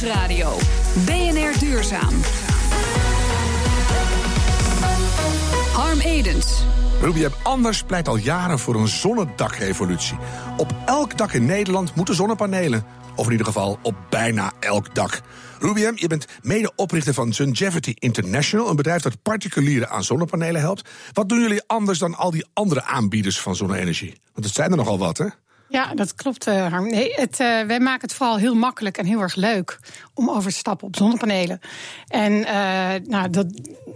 Nieuwsradio. BNR Duurzaam. Harm Edens. Ruby Anders pleit al jaren voor een zonnedakrevolutie. Op elk dak in Nederland moeten zonnepanelen. Of in ieder geval op bijna elk dak. Rubiem, je bent medeoprichter van Sungevity International, een bedrijf dat particulieren aan zonnepanelen helpt. Wat doen jullie anders dan al die andere aanbieders van zonne-energie? Want het zijn er nogal wat, hè? Ja, dat klopt, uh, Harm. Nee, het, uh, wij maken het vooral heel makkelijk en heel erg leuk om over te stappen op zonnepanelen. En uh, nou, dat,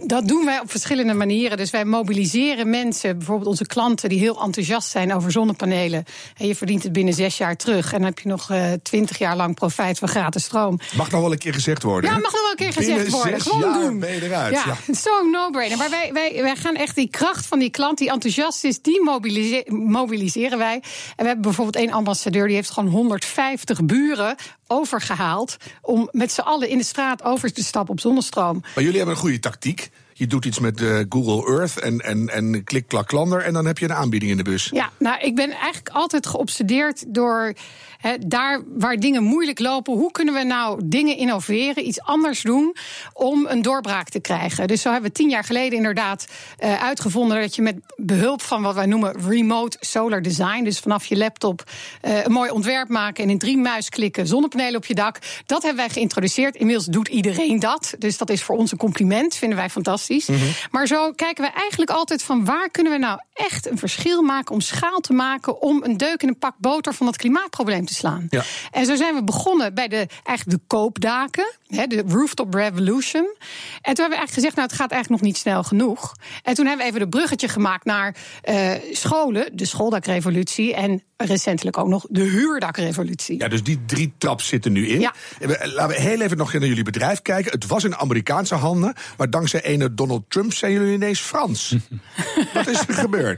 dat doen wij op verschillende manieren. Dus wij mobiliseren mensen, bijvoorbeeld onze klanten, die heel enthousiast zijn over zonnepanelen. En je verdient het binnen zes jaar terug. En dan heb je nog twintig jaar lang profijt van gratis stroom. Mag nog wel een keer gezegd worden. Ja, mag nog wel een keer gezegd worden. Gewoon doen. Ben je eruit. Ja, Ja. zo'n no-brainer. Maar wij, wij, wij gaan echt die kracht van die klant die enthousiast is, die mobilise- mobiliseren wij. En we hebben bijvoorbeeld één ambassadeur die heeft gewoon 150 buren overgehaald om met z'n allen in de straat over te stappen op zonnestroom. Maar jullie hebben een goede tactiek. Je doet iets met eh, Google Earth en, en, en klik, klak, klander. En dan heb je een aanbieding in de bus. Ja, nou, ik ben eigenlijk altijd geobsedeerd door daar waar dingen moeilijk lopen. Hoe kunnen we nou dingen innoveren, iets anders doen om een doorbraak te krijgen? Dus zo hebben we tien jaar geleden inderdaad eh, uitgevonden dat je met behulp van wat wij noemen remote solar design, dus vanaf je laptop eh, een mooi ontwerp maken en in drie muisklikken zonnepanelen op je dak. Dat hebben wij geïntroduceerd. Inmiddels doet iedereen dat. Dus dat is voor ons een compliment, vinden wij fantastisch. Maar zo kijken we eigenlijk altijd van waar kunnen we nou echt een verschil maken om schaal te maken om een deuk in een pak boter van dat klimaatprobleem te slaan. Ja. En zo zijn we begonnen bij de, eigenlijk de koopdaken, hè, de rooftop revolution. En toen hebben we eigenlijk gezegd, nou het gaat eigenlijk nog niet snel genoeg. En toen hebben we even de bruggetje gemaakt naar eh, scholen, de schooldakrevolutie en recentelijk ook nog de huurdakrevolutie. Ja, dus die drie traps zitten nu in. Ja. We- Laten we heel even nog naar jullie bedrijf kijken. Het was in Amerikaanse handen, maar dankzij ene Donald Trump zijn jullie ineens Frans. Wat is er gebeurd?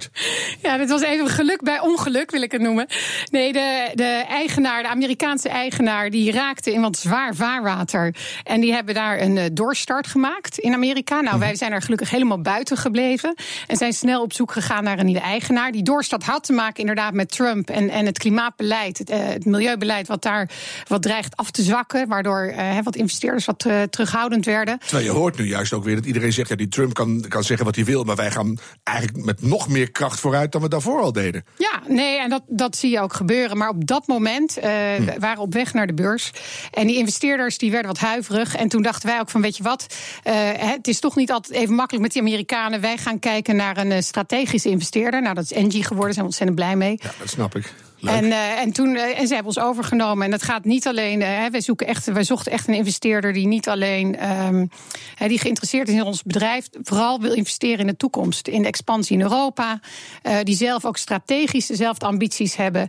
Ja, dit was even geluk bij ongeluk, wil ik het noemen. Nee, de, de eigenaar, de Amerikaanse eigenaar, die raakte in wat zwaar vaarwater. En die hebben daar een eh, doorstart gemaakt in Amerika. Nou, wij zijn er gelukkig helemaal buiten gebleven. En zijn snel op zoek gegaan naar een nieuwe eigenaar. Die doorstart had te maken inderdaad met Trump en, en het klimaatbeleid, het, eh, het milieubeleid, wat daar wat dreigt af te zwakken. Waardoor eh, wat investeerders wat terughoudend werden. Terwijl je hoort nu juist ook weer dat iedereen zegt... ja, die Trump kan, kan zeggen wat hij wil... maar wij gaan eigenlijk met nog meer kracht vooruit dan we daarvoor al deden. Ja, nee, en dat, dat zie je ook gebeuren. Maar op dat moment eh, we waren op weg naar de beurs. En die investeerders die werden wat huiverig. En toen dachten wij ook van, weet je wat... eh, het is toch niet altijd even makkelijk met die Amerikanen. Wij gaan kijken naar een eh, strategische investeerder. Nou, dat is Engie geworden, zijn we ontzettend blij mee. Ja, dat snap ik. Leuk. En, eh, en, toen, eh, en ze hebben ons overgenomen. En dat gaat niet alleen. eh, hè, wij, zoeken echt, wij zochten echt een investeerder die niet alleen ehm, hè, die geïnteresseerd is in ons bedrijf, vooral wil investeren in de toekomst, in de expansie in Europa. die zelf ook strategisch dezelfde ambities hebben.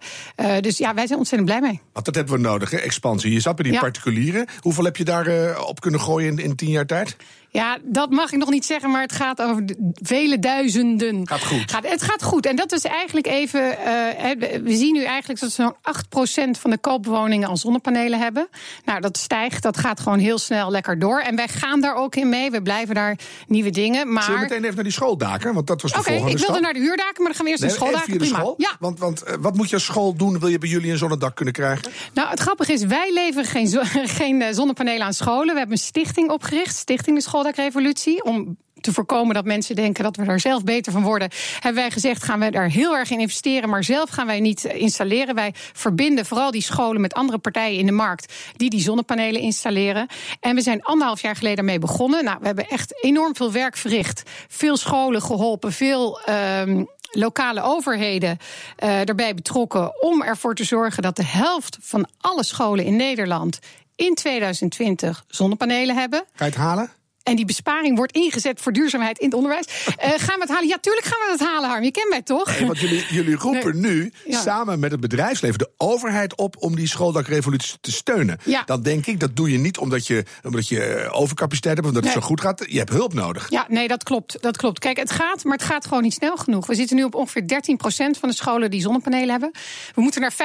Dus ja, wij zijn ontzettend blij mee. Want dat hebben we nodig, hè? expansie. Je zat bij die Ja. particulieren. Hoeveel heb je daar op kunnen gooien in, in tien jaar tijd? Ja, dat mag ik nog niet zeggen, maar het gaat over vele duizenden. Gaat goed. het gaat goed. En dat is eigenlijk even. eh, we- zien nu eigenlijk dat zo'n 8% van de koopwoningen al zonnepanelen hebben. Nou, dat stijgt. Dat gaat gewoon heel snel lekker door. En wij gaan daar ook in mee. We blijven daar nieuwe dingen. Maar. Zullen we meteen even naar die schooldaken? Want dat was de Oké, volgende ik wilde stap. naar de huurdaken, maar dan gaan we eerst Nee, naar schooldaken. de Prima. school. Ja, Want, want eh, wat moet je als school doen? Wil je bij jullie een zonnedak kunnen krijgen? Nou, het grappige is, wij leveren geen, geen eh, zonnepanelen aan scholen. We hebben een stichting opgericht, Stichting de Schooldakrevolutie. Om te voorkomen dat mensen denken dat we daar zelf beter van worden, hebben wij gezegd: gaan we daar heel erg in investeren, maar zelf gaan wij niet installeren. Wij verbinden vooral die scholen met andere partijen in de markt die die zonnepanelen installeren. En we zijn anderhalf jaar geleden daarmee begonnen. Nou, we hebben echt enorm veel werk verricht, veel scholen geholpen, veel. ehm, lokale overheden eh daarbij betrokken om ervoor te zorgen dat de helft van alle scholen in Nederland in 2020 zonnepanelen hebben. Het halen? En die besparing wordt ingezet voor duurzaamheid in het onderwijs. Eh, gaan we het halen? Ja, tuurlijk gaan we het halen, Harm. Je kent mij toch? Nee, want jullie, jullie roepen nu Ja. samen met het bedrijfsleven de overheid op om die schooldakrevolutie te steunen. Ja. Dan denk ik, dat doe je niet omdat je, omdat je eh, overcapaciteit hebt, omdat het zo goed gaat. Je hebt hulp nodig. Ja, nee, dat klopt. Dat klopt. Kijk, het gaat, maar het gaat gewoon niet snel genoeg. We zitten nu op ongeveer 13% van de scholen die zonnepanelen hebben. We moeten naar 50%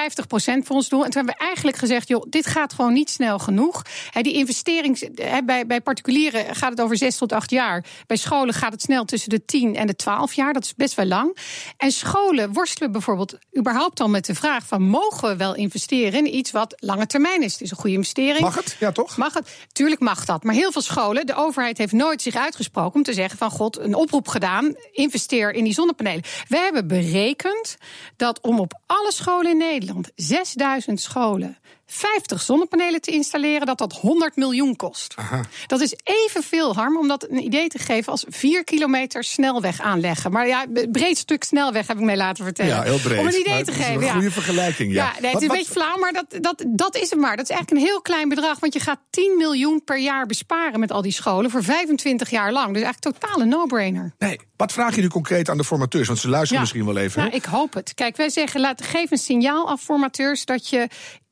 voor ons doel. En toen hebben we eigenlijk gezegd, joh, dit gaat gewoon niet snel genoeg. Die investering bij, bij particulieren gaat gaat het over 6 tot 8 jaar. Bij scholen gaat het snel tussen de 10 en de 12 jaar. Dat is best wel lang. En scholen worstelen bijvoorbeeld überhaupt al met de vraag van mogen we wel investeren in iets wat lange termijn is. Het is een goede investering. Mag het? Ja, toch? Mag het? Tuurlijk mag dat. Maar heel veel scholen, de overheid heeft nooit zich uitgesproken om te zeggen van god, een oproep gedaan, investeer in die zonnepanelen. We hebben berekend dat om op alle scholen in Nederland, 6000 scholen, 50 zonnepanelen te installeren, dat dat 100 miljoen kost. Aha. Dat is evenveel, Harm, om dat een idee te geven als 4 kilometer snelweg aanleggen. Maar ja, een breed stuk snelweg heb ik mij laten vertellen. Ja, heel breed. Om een idee Maar te geven. Een ja. goede vergelijking, ja. Ja, nee, het Wat- is een wat- beetje flauw, maar dat, dat, dat is het maar. Dat is eigenlijk een heel klein bedrag. Want je gaat 10 miljoen per jaar besparen met al die scholen voor 25 jaar lang. Dus eigenlijk totaal een no-brainer. Nee, wat vraag je nu concreet aan de formateurs? Want ze luisteren misschien wel even. Nou, ik hoop het. Kijk, wij zeggen, laat, geef een signaal af, formateurs, dat je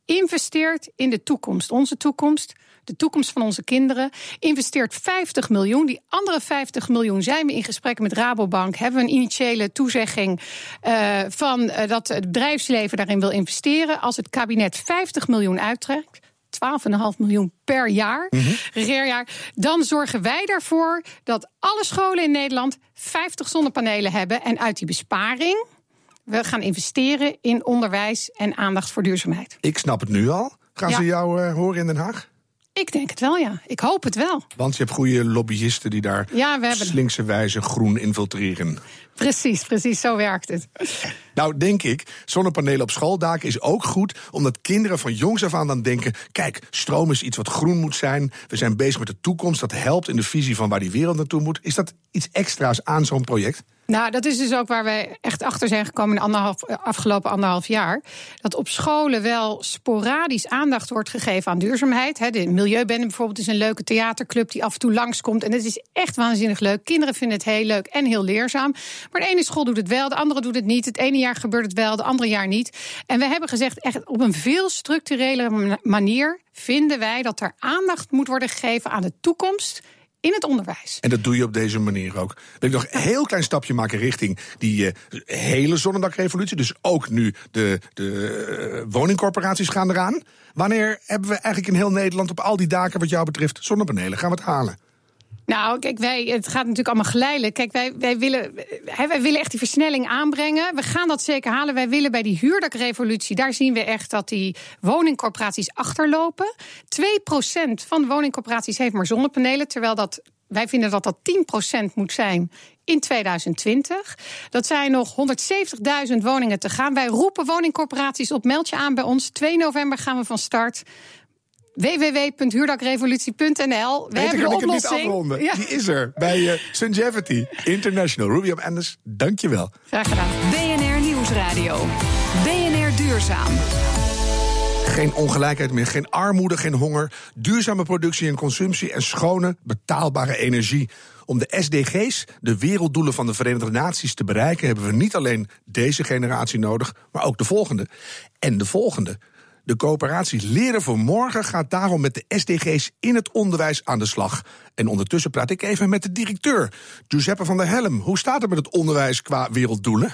investeert in de toekomst. Onze toekomst, de toekomst van onze kinderen. Investeert 50 miljoen. Die andere 50 miljoen zijn we in gesprek met Rabobank. Hebben we een initiële toezegging eh, van eh, dat het bedrijfsleven daarin wil investeren. Als het kabinet 50 miljoen uittrekt. 12,5 miljoen per jaar, regeerjaar. Dan zorgen wij ervoor dat alle scholen in Nederland 50 zonnepanelen hebben. En uit die besparing we gaan investeren in onderwijs en aandacht voor duurzaamheid. Ik snap het nu al. Gaan Ja. ze jou eh, horen in Den Haag? Ik denk het wel, ja. Ik hoop het wel. Want je hebt goede lobbyisten die daar Ja, we hebben- slinkse wijze groen infiltreren. Precies, precies, zo werkt het. Nou, denk ik, zonnepanelen op schooldaken is ook goed, omdat kinderen van jongs af aan dan denken: kijk, stroom is iets wat groen moet zijn. We zijn bezig met de toekomst. Dat helpt in de visie van waar die wereld naartoe moet. Is dat iets extra's aan zo'n project? Nou, dat is dus ook waar we echt achter zijn gekomen in de anderhalf, afgelopen anderhalf jaar. Dat op scholen wel sporadisch aandacht wordt gegeven aan duurzaamheid. De Milieubende bijvoorbeeld is een leuke theaterclub die af en toe langskomt. En het is echt waanzinnig leuk. Kinderen vinden het heel leuk en heel leerzaam. Maar de ene school doet het wel, de andere doet het niet. Het ene jaar gebeurt het wel, de andere jaar niet. En we hebben gezegd, echt op een veel structurele manier vinden wij dat er aandacht moet worden gegeven aan de toekomst in het onderwijs. En dat doe je op deze manier ook. Wil ik nog een heel klein stapje maken richting die eh, hele zonnedakrevolutie. Dus ook nu de, de eh, woningcorporaties gaan eraan. Wanneer hebben we eigenlijk in heel Nederland op al die daken wat jou betreft zonnepanelen? Gaan we het halen? Nou, kijk, wij, het gaat natuurlijk allemaal geleidelijk. Kijk, wij, wij, willen, wij willen echt die versnelling aanbrengen. We gaan dat zeker halen. Wij willen bij die huurdakrevolutie, daar zien we echt dat die woningcorporaties achterlopen. 2% van de woningcorporaties heeft maar zonnepanelen, terwijl dat, wij vinden dat dat 10% moet zijn in 2020. Dat zijn nog 170.000 woningen te gaan. Wij roepen woningcorporaties op, meld je aan bij ons. 2 november gaan we van start www.huurdakrevolutie.nl. We Beter hebben de kan ik het niet oplossing. afronden. Ja, Die is er bij uh, Sungevity International. Ruby op Anders, dankjewel. graag gedaan. BNR Nieuwsradio. BNR Duurzaam. Geen ongelijkheid meer, geen armoede, geen honger. Duurzame productie en consumptie en schone, betaalbare energie. Om de SDG's, de werelddoelen van de Verenigde Naties, te bereiken, hebben we niet alleen deze generatie nodig, maar ook de volgende. En de volgende. De coöperatie Leren voor Morgen gaat daarom met de SDG's in het onderwijs aan de slag. En ondertussen praat ik even met de directeur, Giuseppe van der Helm. Hoe staat het met het onderwijs qua werelddoelen?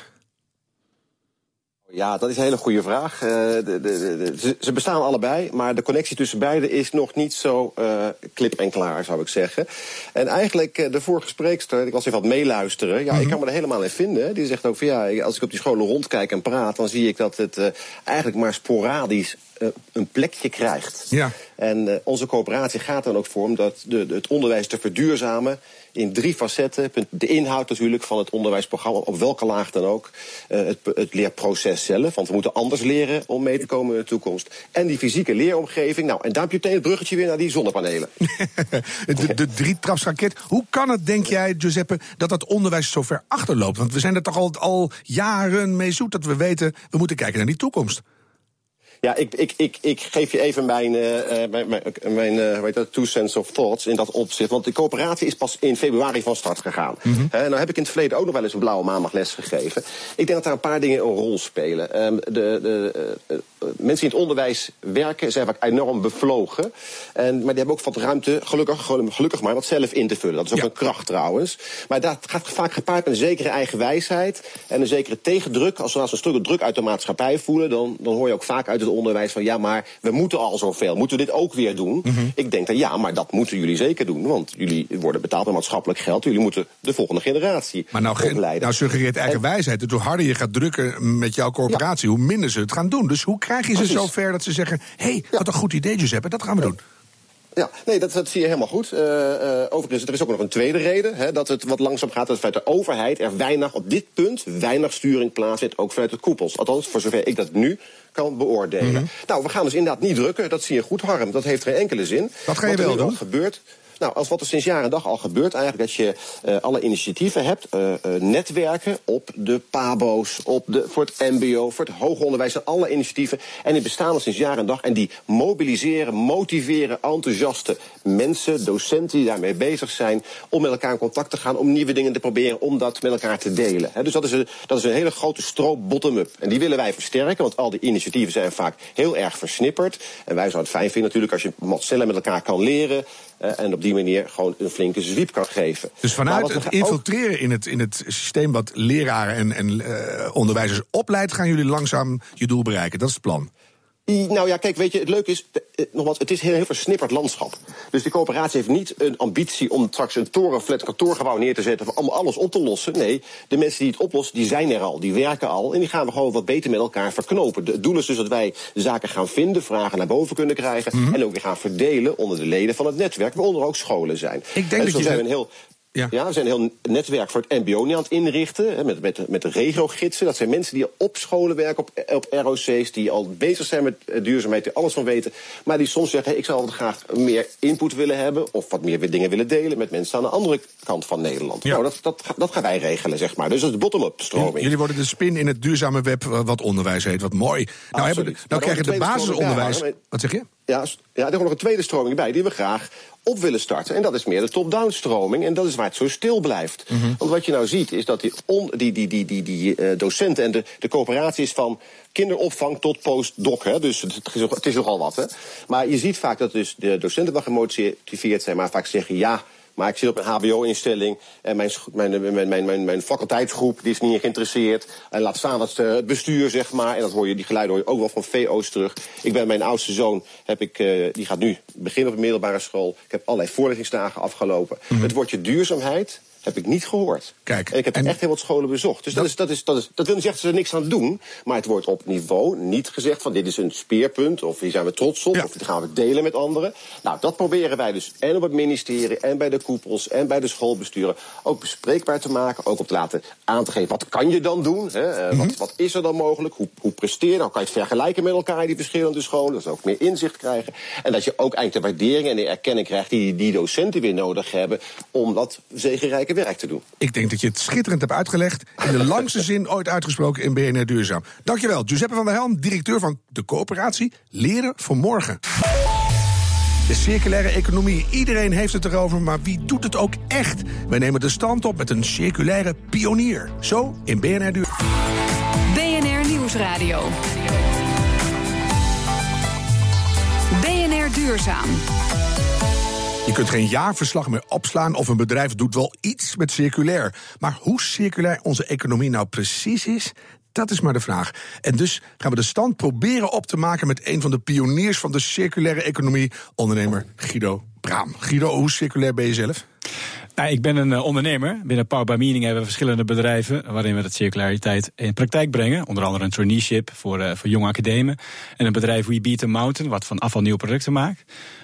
Ja, dat is een hele goede vraag. Uh, de, de, de, ze, ze, bestaan allebei, maar de connectie tussen beiden is nog niet zo uh, klip en klaar, zou ik zeggen. En eigenlijk, uh, de vorige spreekster, ik was even wat meeluisteren. Ja, mm -hmm. ik kan me er helemaal in vinden. Die zegt ook van ja, als ik op die scholen rondkijk en praat, dan zie ik dat het eigenlijk maar sporadisch een plekje krijgt. Ja. En onze coöperatie gaat dan ook voor om dat de, het onderwijs te verduurzamen in drie facetten. De inhoud natuurlijk van het onderwijsprogramma, op welke laag dan ook. Uh, het, het, leerproces zelf, want we moeten anders leren om mee te komen in de toekomst. En die fysieke leeromgeving. Nou, en daar heb je meteen het bruggetje weer naar die zonnepanelen. de, de drietrapsraket. Hoe kan het, denk jij, Giuseppe, dat dat onderwijs zo ver achterloopt? Want we zijn er toch al, al jaren mee zoet dat we weten, we moeten kijken naar die toekomst. Ja, ik, ik, ik, ik geef je even mijn, uh, mijn, mijn, mijn uh, weet dat, two cents of thoughts in dat opzicht. Want de coöperatie is pas in februari van start gegaan. Mm -hmm. uh, nou heb ik in het verleden ook nog wel eens een blauwe maandag les gegeven. Ik denk dat daar een paar dingen een rol spelen. Um, de, de, mensen die in het onderwijs werken zijn vaak enorm bevlogen. En, maar die hebben ook wat ruimte, gelukkig, gelukkig maar, dat zelf in te vullen. Dat is ook een kracht trouwens. Maar dat gaat vaak gepaard met een zekere eigen wijsheid en een zekere tegendruk. Als we als een stuk druk uit de maatschappij voelen, dan, dan hoor je ook vaak uit het onderwijs van ja, maar we moeten al zoveel. Moeten we dit ook weer doen? Mhm. Ik denk dan ja, maar dat moeten jullie zeker doen. Want jullie worden betaald met maatschappelijk geld. Jullie moeten de volgende generatie maar nou, opleiden. Nou suggereert eigen wijsheid. Dus hoe harder je gaat drukken met jouw corporatie, hoe minder ze het gaan doen. Dus hoe krijg je ze zover dat ze zeggen: hé, hey, wat een goed idee, Giuseppe, dat gaan we doen. Ja, nee, dat, dat zie je helemaal goed. Uh, uh, overigens, er is ook nog een tweede reden. Hè, dat het wat langzaam gaat. Dat vanuit de overheid er weinig, op dit punt, weinig sturing plaatsvindt. Ook vanuit de koepels. Althans, voor zover ik dat nu kan beoordelen. Mhm. Nou, we gaan dus inderdaad niet drukken. Dat zie je goed, Harm. Dat heeft geen enkele zin. Wat ga je wel doen? gebeurt. Nou, als wat er sinds jaar en dag al gebeurt, eigenlijk dat je uh, alle initiatieven hebt, uh, uh, netwerken op de PABO's, op de, voor het MBO, voor het hoger onderwijs, alle initiatieven. En die bestaan al sinds jaar en dag. En die mobiliseren, motiveren enthousiaste mensen, docenten die daarmee bezig zijn, om met elkaar in contact te gaan, om nieuwe dingen te proberen, om dat met elkaar te delen. Dus dat is, een, dat is een hele grote stroop bottom-up. En die willen wij versterken, want al die initiatieven zijn vaak heel erg versnipperd. En wij zouden het fijn vinden natuurlijk als je cellen met elkaar kan leren. Uh, en op die manier gewoon een flinke zwiep kan geven. Dus vanuit het infiltreren in, het, in het systeem wat leraren en, en uh, onderwijzers opleidt, gaan jullie langzaam je doel bereiken. Dat is het plan. Nou ja, kijk, weet je, het leuke is, eh, nogmaals, het is een heel, heel versnipperd landschap. Dus die coöperatie heeft niet een ambitie om straks een torenflat kantoorgebouw neer te zetten om alles op te lossen. Nee, de mensen die het oplossen, die zijn er al, die werken al. En die gaan we gewoon wat beter met elkaar verknopen. Het doel is dus dat wij zaken gaan vinden, vragen naar boven kunnen krijgen. Mhm. En ook weer gaan verdelen onder de leden van het netwerk, waaronder ook scholen zijn. Ik denk en zo dat zijn we een heel ja. ja, we zijn een heel netwerk voor het MBO nu aan het inrichten. Hè, met, met, met de regio-gidsen. Dat zijn mensen die op scholen werken, op, op ROC's. Die al bezig zijn met eh, duurzaamheid, die alles van weten. Maar die soms zeggen: hey, ik zou graag meer input willen hebben. Of wat meer dingen willen delen met mensen aan de andere kant van Nederland. Ja. Nou, dat, dat, dat gaan wij regelen, zeg maar. Dus dat is de bottom-up stroming. Jullie worden de spin in het duurzame web, eh, wat onderwijs heet. Wat mooi. Nou, hebben, nou krijgen de basisonderwijs. Wat zeg je? Ja, ja, er komt nog een tweede stroming bij die we graag op willen starten. En dat is meer de top-down stroming. En dat is waar het zo stil blijft. Mhm. Want wat je nou ziet is dat die, on, die, die, die, die, die uh, docenten en de, de coöperatie is van kinderopvang tot postdoc. Hè. Dus het is, het is nogal wat. Hè. Maar je ziet vaak dat dus de docenten wel gemotiveerd zijn, maar vaak zeggen ja. Maar ik zit op een HBO-instelling en mijn, mijn, mijn, mijn, mijn, faculteitsgroep die is niet geïnteresseerd. En laat staan dat eh, het bestuur, zeg maar. En dat hoor je, die geluiden hoor je ook wel van VO's terug. Ik ben mijn oudste zoon, heb ik, uh, die gaat nu beginnen op een middelbare school. Ik heb allerlei voorlichtingsdagen afgelopen. Mm -hmm. Het woordje duurzaamheid heb ik niet gehoord. Kijk, en ik heb echt heel wat scholen bezocht. Dus dat, is, dat, is, dat, is, dat wil niet zeggen dat ze er niks aan doen. Maar het wordt op niveau niet gezegd van dit is een speerpunt. Of hier zijn we trots op. Ja. Of dit gaan we delen met anderen. Nou, dat proberen wij dus en op het ministerie. En bij de koepels. En bij de schoolbesturen. Ook bespreekbaar te maken. Ook op te laten aan te geven. Wat kan je dan doen? Hè? Uh, mm -hmm. wat, wat, is er dan mogelijk? Hoe, hoe presteer je? Dan kan je het vergelijken met elkaar, die verschillende scholen. Dat ze ook meer inzicht krijgen. En dat je ook eigenlijk de waardering en de erkenning krijgt die die docenten weer nodig hebben. Om dat zegenrijke werk te doen. Ik denk dat je het schitterend hebt uitgelegd. In de langste zin ooit uitgesproken in BNR Duurzaam. Dankjewel, Giuseppe van der Helm, directeur van de coöperatie Leren voor Morgen. De circulaire economie, iedereen heeft het erover, maar wie doet het ook echt? Wij nemen de stand op met een circulaire pionier. Zo in BNR Duurzaam. BNR Nieuwsradio. BNR Duurzaam. Je kunt geen jaarverslag meer opslaan of een bedrijf doet wel iets met circulair. Maar hoe circulair onze economie nou precies is, dat is maar de vraag. En dus gaan we de stand proberen op te maken met een van de pioniers van de circulaire economie, ondernemer Guido Braam. Guido, hoe circulair ben je zelf? Nou, ik ben een uh, ondernemer. Binnen Power by Meaning hebben we verschillende bedrijven waarin we dat circulariteit in praktijk brengen. Onder andere een traineeship voor, uh, voor jonge academen. En een bedrijf We Beat the Mountain, wat van afval nieuwe producten maakt.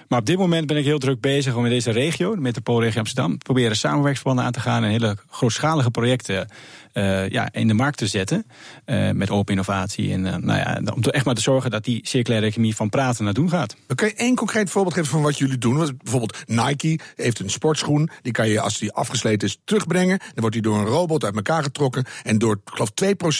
Maar op dit moment ben ik heel druk bezig om in deze regio, de metropoolregio Amsterdam, proberen samenwerksplannen aan te gaan en hele grootschalige projecten uh, ja, in de markt te zetten. Uh, met open innovatie. En uh, nou ja, om echt maar te zorgen dat die circulaire economie van praten naar doen gaat. Kun je één concreet voorbeeld geven van wat jullie doen? Bijvoorbeeld Nike heeft een sportschoen. Die kan je als die afgesleten is terugbrengen. Dan wordt die door een robot uit elkaar getrokken. En door, geloof,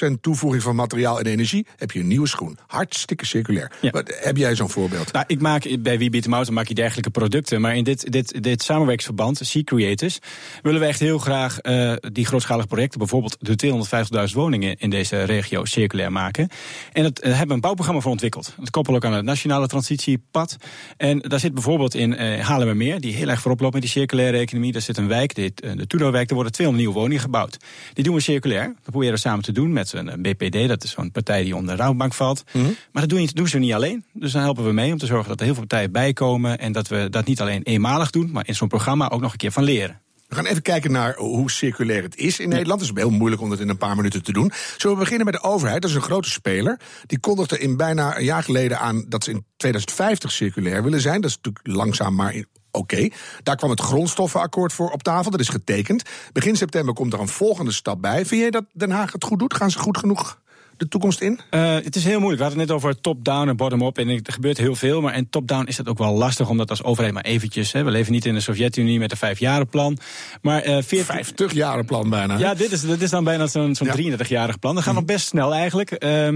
2% toevoeging van materiaal en energie heb je een nieuwe schoen. Hartstikke circulair. Ja. Wat, heb jij zo'n voorbeeld? Nou, ik maak bij Beat the Mountain maak je dergelijke producten. Maar in dit, dit, dit samenwerkingsverband, C-Creators, willen we echt heel graag eh, die grootschalige projecten, bijvoorbeeld de 250.000 woningen in deze regio, circulair maken. En dat eh, hebben we een bouwprogramma voor ontwikkeld. Dat koppelen ook aan het nationale transitiepad. En daar zit bijvoorbeeld in uh, Haarlemmermeer, die heel erg voorop loopt met die circulaire economie. Daar zit een wijk, dit, uh, de Tudorwijk, daar worden 200 nieuwe woningen gebouwd. Die doen we circulair. Dat proberen we samen te doen met een BPD, dat is zo'n partij die onder de Rabobank valt. Mm -hmm. Maar dat doen, doen ze niet alleen. Dus dan helpen we mee om te zorgen dat er heel veel partijen bijkomen. En dat we dat niet alleen eenmalig doen, maar in zo'n programma ook nog een keer van leren. We gaan even kijken naar hoe circulair het is in Nederland. Het is heel moeilijk om dat in een paar minuten te doen. Zullen we beginnen met de overheid? Dat is een grote speler. Die kondigde in bijna een jaar geleden aan dat ze in 2050 circulair willen zijn. Dat is natuurlijk langzaam, maar oké. Okay. Daar kwam het grondstoffenakkoord voor op tafel. Dat is getekend. Begin september komt er een volgende stap bij. Vind jij dat Den Haag het goed doet? Gaan ze goed genoeg de toekomst in? Uh, het is heel moeilijk. We hadden het net over top-down en bottom-up. En er gebeurt heel veel. Maar en top-down is dat ook wel lastig, omdat als overheid maar eventjes. Hè, we leven niet in de Sovjet-Unie met een vijfjarenplan. Maar uh, 40... 50-jarenplan bijna. Ja, dit is, dit is dan bijna zo'n zo'n ja. 33-jarig plan. Dat gaat mm. nog best snel eigenlijk. Uh,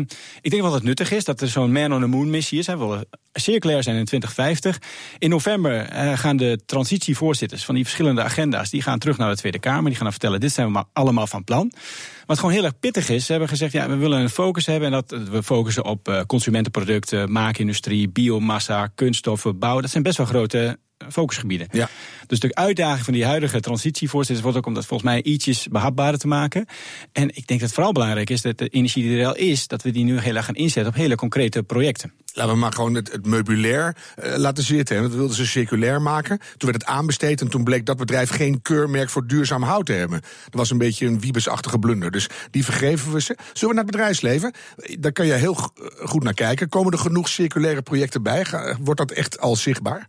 ik denk wel dat het nuttig is dat er zo'n Man on the Moon missie is. Hè. We willen circulair zijn in 2050. In november uh, gaan de transitievoorzitters van die verschillende agenda's. die gaan terug naar de Tweede Kamer. Die gaan dan vertellen: dit zijn we maar allemaal van plan. Wat gewoon heel erg pittig is, ze hebben gezegd, ja, we willen een focus hebben. En dat we focussen op uh, consumentenproducten, maakindustrie, biomassa, kunststoffen, bouw. Dat zijn best wel grote focusgebieden. Ja. Dus de uitdaging van die huidige transitievoorzitters wordt ook om dat volgens mij ietsjes behapbaarder te maken. En ik denk dat het vooral belangrijk is dat de energie die er al is, dat we die nu heel erg gaan inzetten op hele concrete projecten. Laten we maar gewoon het, het meubilair uh, laten zitten. Dat wilden ze circulair maken. Toen werd het aanbesteed en toen bleek dat bedrijf geen keurmerk voor duurzaam hout te hebben. Dat was een beetje een wiebesachtige blunder. Dus die vergeven we ze. Zullen we naar het bedrijfsleven? Daar kan je heel goed naar kijken. Komen er genoeg circulaire projecten bij? Wordt dat echt al zichtbaar?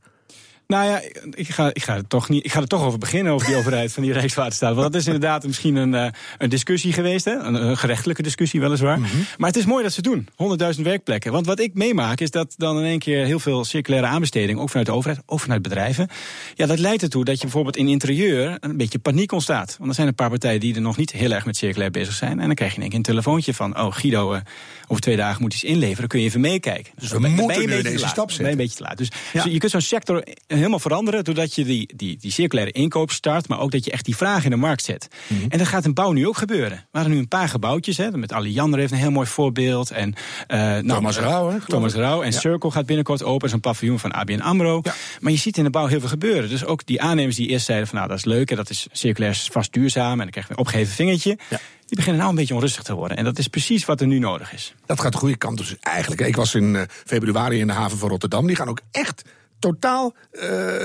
Nou ja, ik ga, ik, ga er toch niet, ik ga er toch over beginnen, over die overheid van die Rijkswaterstaat. Want dat is inderdaad misschien een, uh, een discussie geweest, hè? Een, een gerechtelijke discussie weliswaar. Mm -hmm. Maar het is mooi dat ze het doen, 100.000 werkplekken. Want wat ik meemaak is dat dan in één keer heel veel circulaire aanbesteding, ook vanuit de overheid, ook vanuit bedrijven. Ja, dat leidt ertoe dat je bijvoorbeeld in interieur een beetje paniek ontstaat. Want er zijn een paar partijen die er nog niet heel erg met circulair bezig zijn. En dan krijg je in één keer een telefoontje van, oh Guido, uh, over twee dagen moet iets inleveren, kun je even meekijken. Dus we moeten nu deze stap zetten. Je een beetje te laat. Dus, ja. dus je kunt zo'n sector helemaal veranderen doordat je die, die, die circulaire inkoop start, maar ook dat je echt die vraag in de markt zet. Mm -hmm. En dat gaat in bouw nu ook gebeuren. We hadden nu een paar gebouwtjes, hè, met Alliander heeft een heel mooi voorbeeld. En, uh, nou, Thomas Rauw, hè? Thomas Rauw. En ja. Circle gaat binnenkort open, zo'n paviljoen van ABN AMRO. Ja. Maar je ziet in de bouw heel veel gebeuren. Dus ook die aannemers die eerst zeiden van nou dat is leuk en dat is circulair vast duurzaam en dan krijg je een opgeheven vingertje. Ja. Die beginnen nou een beetje onrustig te worden. En dat is precies wat er nu nodig is. Dat gaat de goede kant dus eigenlijk. Ik was in uh, februari in de haven van Rotterdam. Die gaan ook echt totaal uh,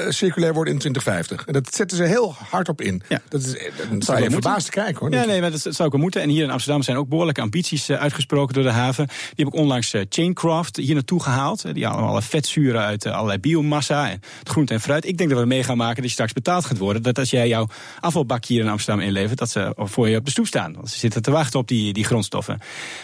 circulair worden in 2050. En dat zetten ze heel hard op in. Ja. Dat is, dan sta je verbaasd te kijken hoor. Ja, nee, maar dat, dat zou ook wel moeten. En hier in Amsterdam zijn ook behoorlijke ambities uh, uitgesproken door de haven. Die heb ik onlangs Chaincraft hier naartoe gehaald. Die halen alle vetzuren uit allerlei biomassa en het groente en fruit. Ik denk dat we mee gaan maken dat je straks betaald gaat worden. Dat als jij jouw afvalbak hier in Amsterdam inlevert, dat ze voor je op de stoep staan. Want ze zitten te wachten op die, die grondstoffen.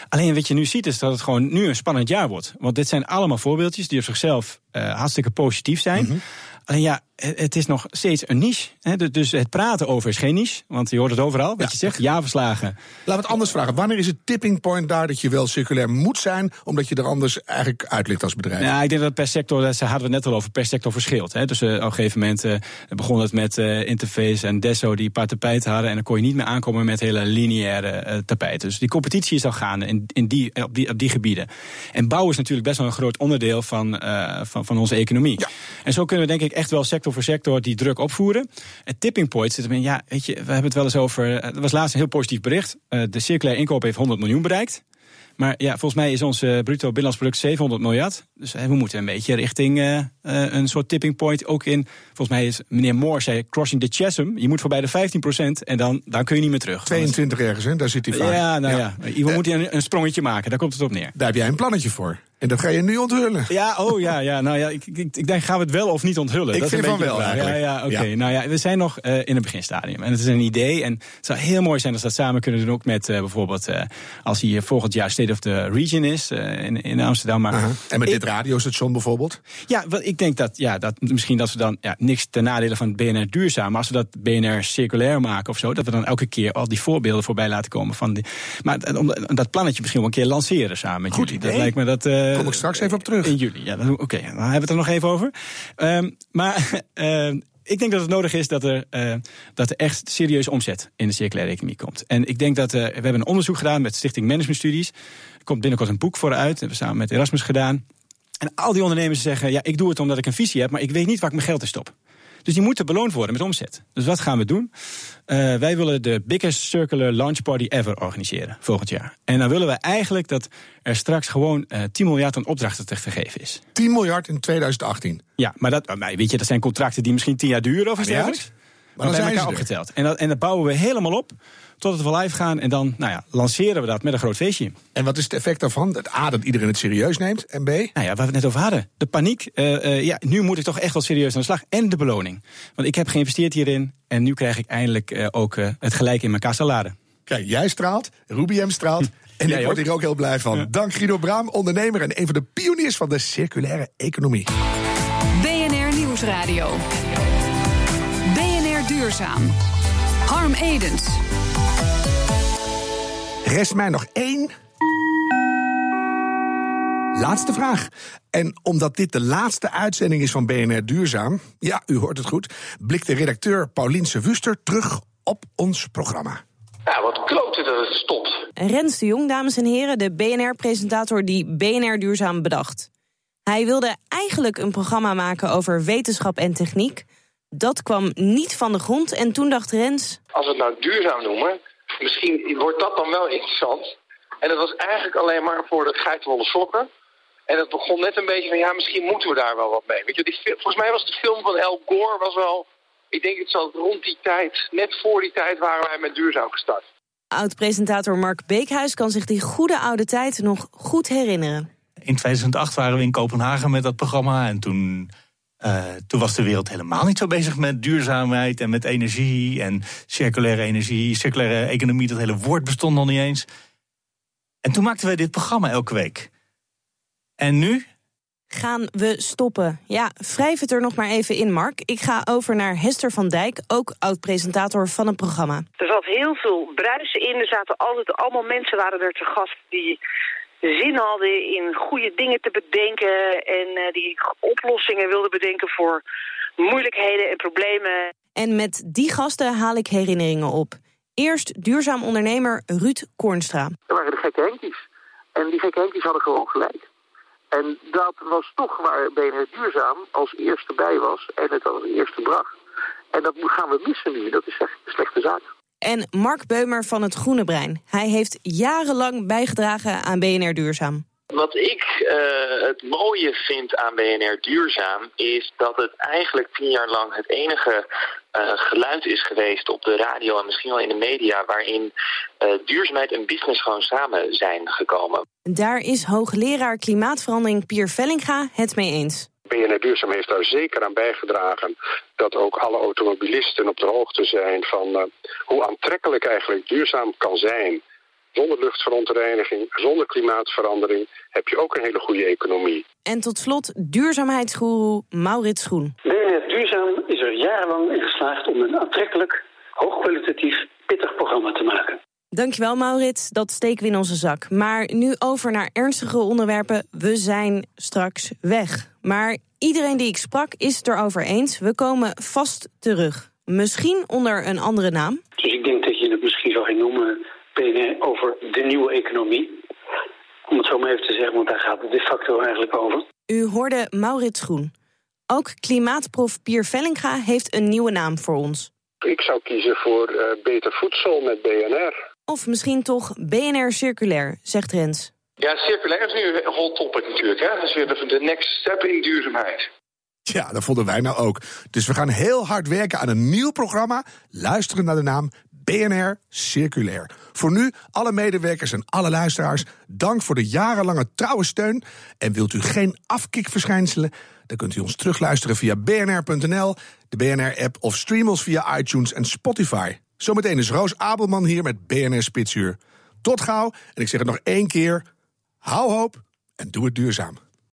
Alleen wat je nu ziet is dat het gewoon nu een spannend jaar wordt. Want dit zijn allemaal voorbeeldjes die op zichzelf hartstikke positief zijn. Mm -hmm. Alleen ja, het is nog steeds een niche. Hè? Dus het praten over is geen niche. Want je hoort het overal, wat ja. je zegt. Ja-verslagen. Laten we het anders vragen. Wanneer is het tipping point daar dat je wel circulair moet zijn... omdat je er anders eigenlijk uit ligt als bedrijf? Ja, ik denk dat per sector, daar hadden we het net al over, per sector verschilt. Hè? Dus uh, op een gegeven moment uh, begon het met uh, Interface en Desso die een paar tapijten hadden... en dan kon je niet meer aankomen met hele lineaire tapijten. Dus die competitie is al gaande in, in die, op, die, op die gebieden. En bouw is natuurlijk best wel een groot onderdeel van, van, van onze economie. Ja. En zo kunnen we denk ik echt wel sector voor sector die druk opvoeren. Het tipping point zit erin. Ja, weet je, we hebben het wel eens over. Er was laatst een heel positief bericht. Uh, de circulaire inkoop heeft 100 miljoen bereikt. Maar ja, volgens mij is ons uh, bruto binnenlands product 700 miljard. Dus we moeten een beetje richting uh, een soort tipping point ook in. Volgens mij is meneer Moore zei crossing the chasm. Je moet voorbij de 15% en dan, dan kun je niet meer terug. 22 ergens, hè? daar zit hij vaak. Ja, nou ja. ja. We moeten een, een sprongetje maken, daar komt het op neer. Daar heb jij een plannetje voor. En dat ga je nu onthullen. Ja, oh ja, ja. Nou ja, ik, ik, ik denk, gaan we het wel of niet onthullen? Ik dat vind is een van wel. Ja, ja oké. Ja. Nou ja, we zijn nog eh, in het beginstadium. En het is een idee. En het zou heel mooi zijn als we dat samen kunnen doen. Ook met eh, bijvoorbeeld, eh, als hier volgend jaar State of the Region is in, in Amsterdam. Maar. En met ik- dit radiostation bijvoorbeeld? Ja, wat ik denk dat, ja, dat misschien dat we dan ja, niks ten nadele van het BNR duurzaam, maar als we dat BNR circulair maken of zo, dat we dan elke keer al die voorbeelden voorbij laten komen van die. Maar om dat plannetje misschien wel een keer lanceren samen met Goed jullie. idee. Dat lijkt me dat. Eh, Kom ik straks even op terug. In juli, ja, oké, dan hebben we het er nog even over. Ehm, maar eh, ik denk dat het nodig is dat er, eh, dat er echt serieus omzet in de circulaire economie komt. En ik denk dat we hebben een onderzoek gedaan met Stichting Management Studies. Er komt binnenkort een boek voor uit. Dat hebben we samen met Erasmus gedaan. En al die ondernemers zeggen: ja, ik doe het omdat ik een visie heb, maar ik weet niet waar ik mijn geld in stop. Dus die moeten beloond worden met omzet. Dus wat gaan we doen? Eh, wij willen de biggest circular launch party ever organiseren volgend jaar. En dan willen we eigenlijk dat er straks gewoon eh 10 miljard aan opdrachten te geven is. 10 miljard in 2018. Ja, maar dat, maar weet je, dat zijn contracten die misschien 10 jaar duren of iets dergelijks. Maar Maar dan bij zijn elkaar ze opgeteld. En dat, en dat bouwen we helemaal op totdat we live gaan. En dan nou ja, lanceren we dat met een groot feestje. En wat is het effect daarvan? Dat A, dat iedereen het serieus neemt. En B, Nou ja, waar we het net over hadden. De paniek. eh, eh, ja, nu moet ik toch echt wel serieus aan de slag. En de beloning. Want ik heb geïnvesteerd hierin. En nu krijg ik eindelijk eh, ook eh, het gelijk in mijn kassalade. kijk, jij straalt, Rubiem straalt. En Jij ik word hier ook heel blij van. Dank Guido Braam, ondernemer en een van de pioniers van de circulaire economie. BNR Nieuwsradio. Duurzaam. Harm Edens. Rest mij nog één. Laatste vraag. En omdat dit de laatste uitzending is van BNR Duurzaam, ja, u hoort het goed, blikt de redacteur Pauliense Wuster terug op ons programma. Ja, wat klote dat het stopt. Rens de Jong, dames en heren, de BNR-presentator die BNR Duurzaam bedacht. Hij wilde eigenlijk een programma maken over wetenschap en techniek. Dat kwam niet van de grond en toen dacht Rens... Als we het nou duurzaam noemen, misschien wordt dat dan wel interessant. En dat was eigenlijk alleen maar voor de geitenwolle sokken. En het begon net een beetje van, ja, misschien moeten we daar wel wat mee. Weet je, die, volgens mij was de film van Al Gore was wel... Ik denk het zal rond die tijd, net voor die tijd, waren wij met duurzaam gestart. Oud-presentator Mark Beekhuis kan zich die goede oude tijd nog goed herinneren. In 2008 waren we in Kopenhagen met dat programma. En toen, eh, toen was de wereld helemaal niet zo bezig met duurzaamheid en met energie en circulaire energie, circulaire economie. Dat hele woord bestond nog niet eens. En toen maakten wij dit programma elke week. En nu? Gaan we stoppen? Ja, wrijf het er nog maar even in, Mark. Ik ga over naar Hester van Dijk, ook oud-presentator van het programma. Er zat heel veel bruisen in. Er zaten altijd allemaal mensen waren er te gast die zin hadden in goede dingen te bedenken en eh, die oplossingen wilden bedenken voor moeilijkheden en problemen. En met die gasten haal ik herinneringen op. Eerst duurzaam ondernemer Ruud Koornstra. Dat waren de gekke Henkies. En die gekke Henkies hadden gewoon gelijk. En dat was toch waar BNR Duurzaam als eerste bij was en het als eerste bracht. En dat gaan we missen nu. Dat is echt een slechte zaak. En Mark Beumer van het Groene Brein. Hij heeft jarenlang bijgedragen aan BNR Duurzaam. Wat ik eh, het mooie vind aan BNR Duurzaam is dat het eigenlijk tien jaar lang het enige eh, geluid is geweest op de radio en misschien wel in de media waarin eh, duurzaamheid en business gewoon samen zijn gekomen. Daar is hoogleraar klimaatverandering Pier Vellinga het mee eens. BNR Duurzaam heeft daar zeker aan bijgedragen dat ook alle automobilisten op de hoogte zijn van eh, hoe aantrekkelijk eigenlijk duurzaam kan zijn. Zonder luchtverontreiniging, zonder klimaatverandering heb je ook een hele goede economie. En tot slot duurzaamheidsgoeroe Maurits Groen. BNR Duurzaam is er jarenlang in geslaagd om een aantrekkelijk, hoogkwalitatief, pittig programma te maken. Dankjewel Maurits, dat steken we in onze zak. Maar nu over naar ernstige onderwerpen. We zijn straks weg. Maar iedereen die ik sprak is het erover eens. We komen vast terug. Misschien onder een andere naam. Dus ik denk dat je het misschien zou gaan noemen BNR over de nieuwe economie. Om het zo maar even te zeggen, want daar gaat het de facto eigenlijk over. U hoorde Maurits Groen. Ook klimaatprof Pier Vellinga heeft een nieuwe naam voor ons. Ik zou kiezen voor eh, beter voedsel met BNR. Of misschien toch BNR Circulair, zegt Rens. Ja, circulair is nu een hot topic natuurlijk. Hè? Dat is weer de, de next step in duurzaamheid. Ja, dat vonden wij nou ook. Dus we gaan heel hard werken aan een nieuw programma. Luisteren naar de naam BNR Circulair. Voor nu, alle medewerkers en alle luisteraars, dank voor de jarenlange trouwe steun. En wilt u geen afkikverschijnselen? Dan kunt u ons terugluisteren via bnr.nl, de BNR-app of stream ons via iTunes en Spotify. Zometeen is Roos Abelman hier met BNR Spitsuur. Tot gauw, en ik zeg het nog één keer: hou hoop en doe het duurzaam.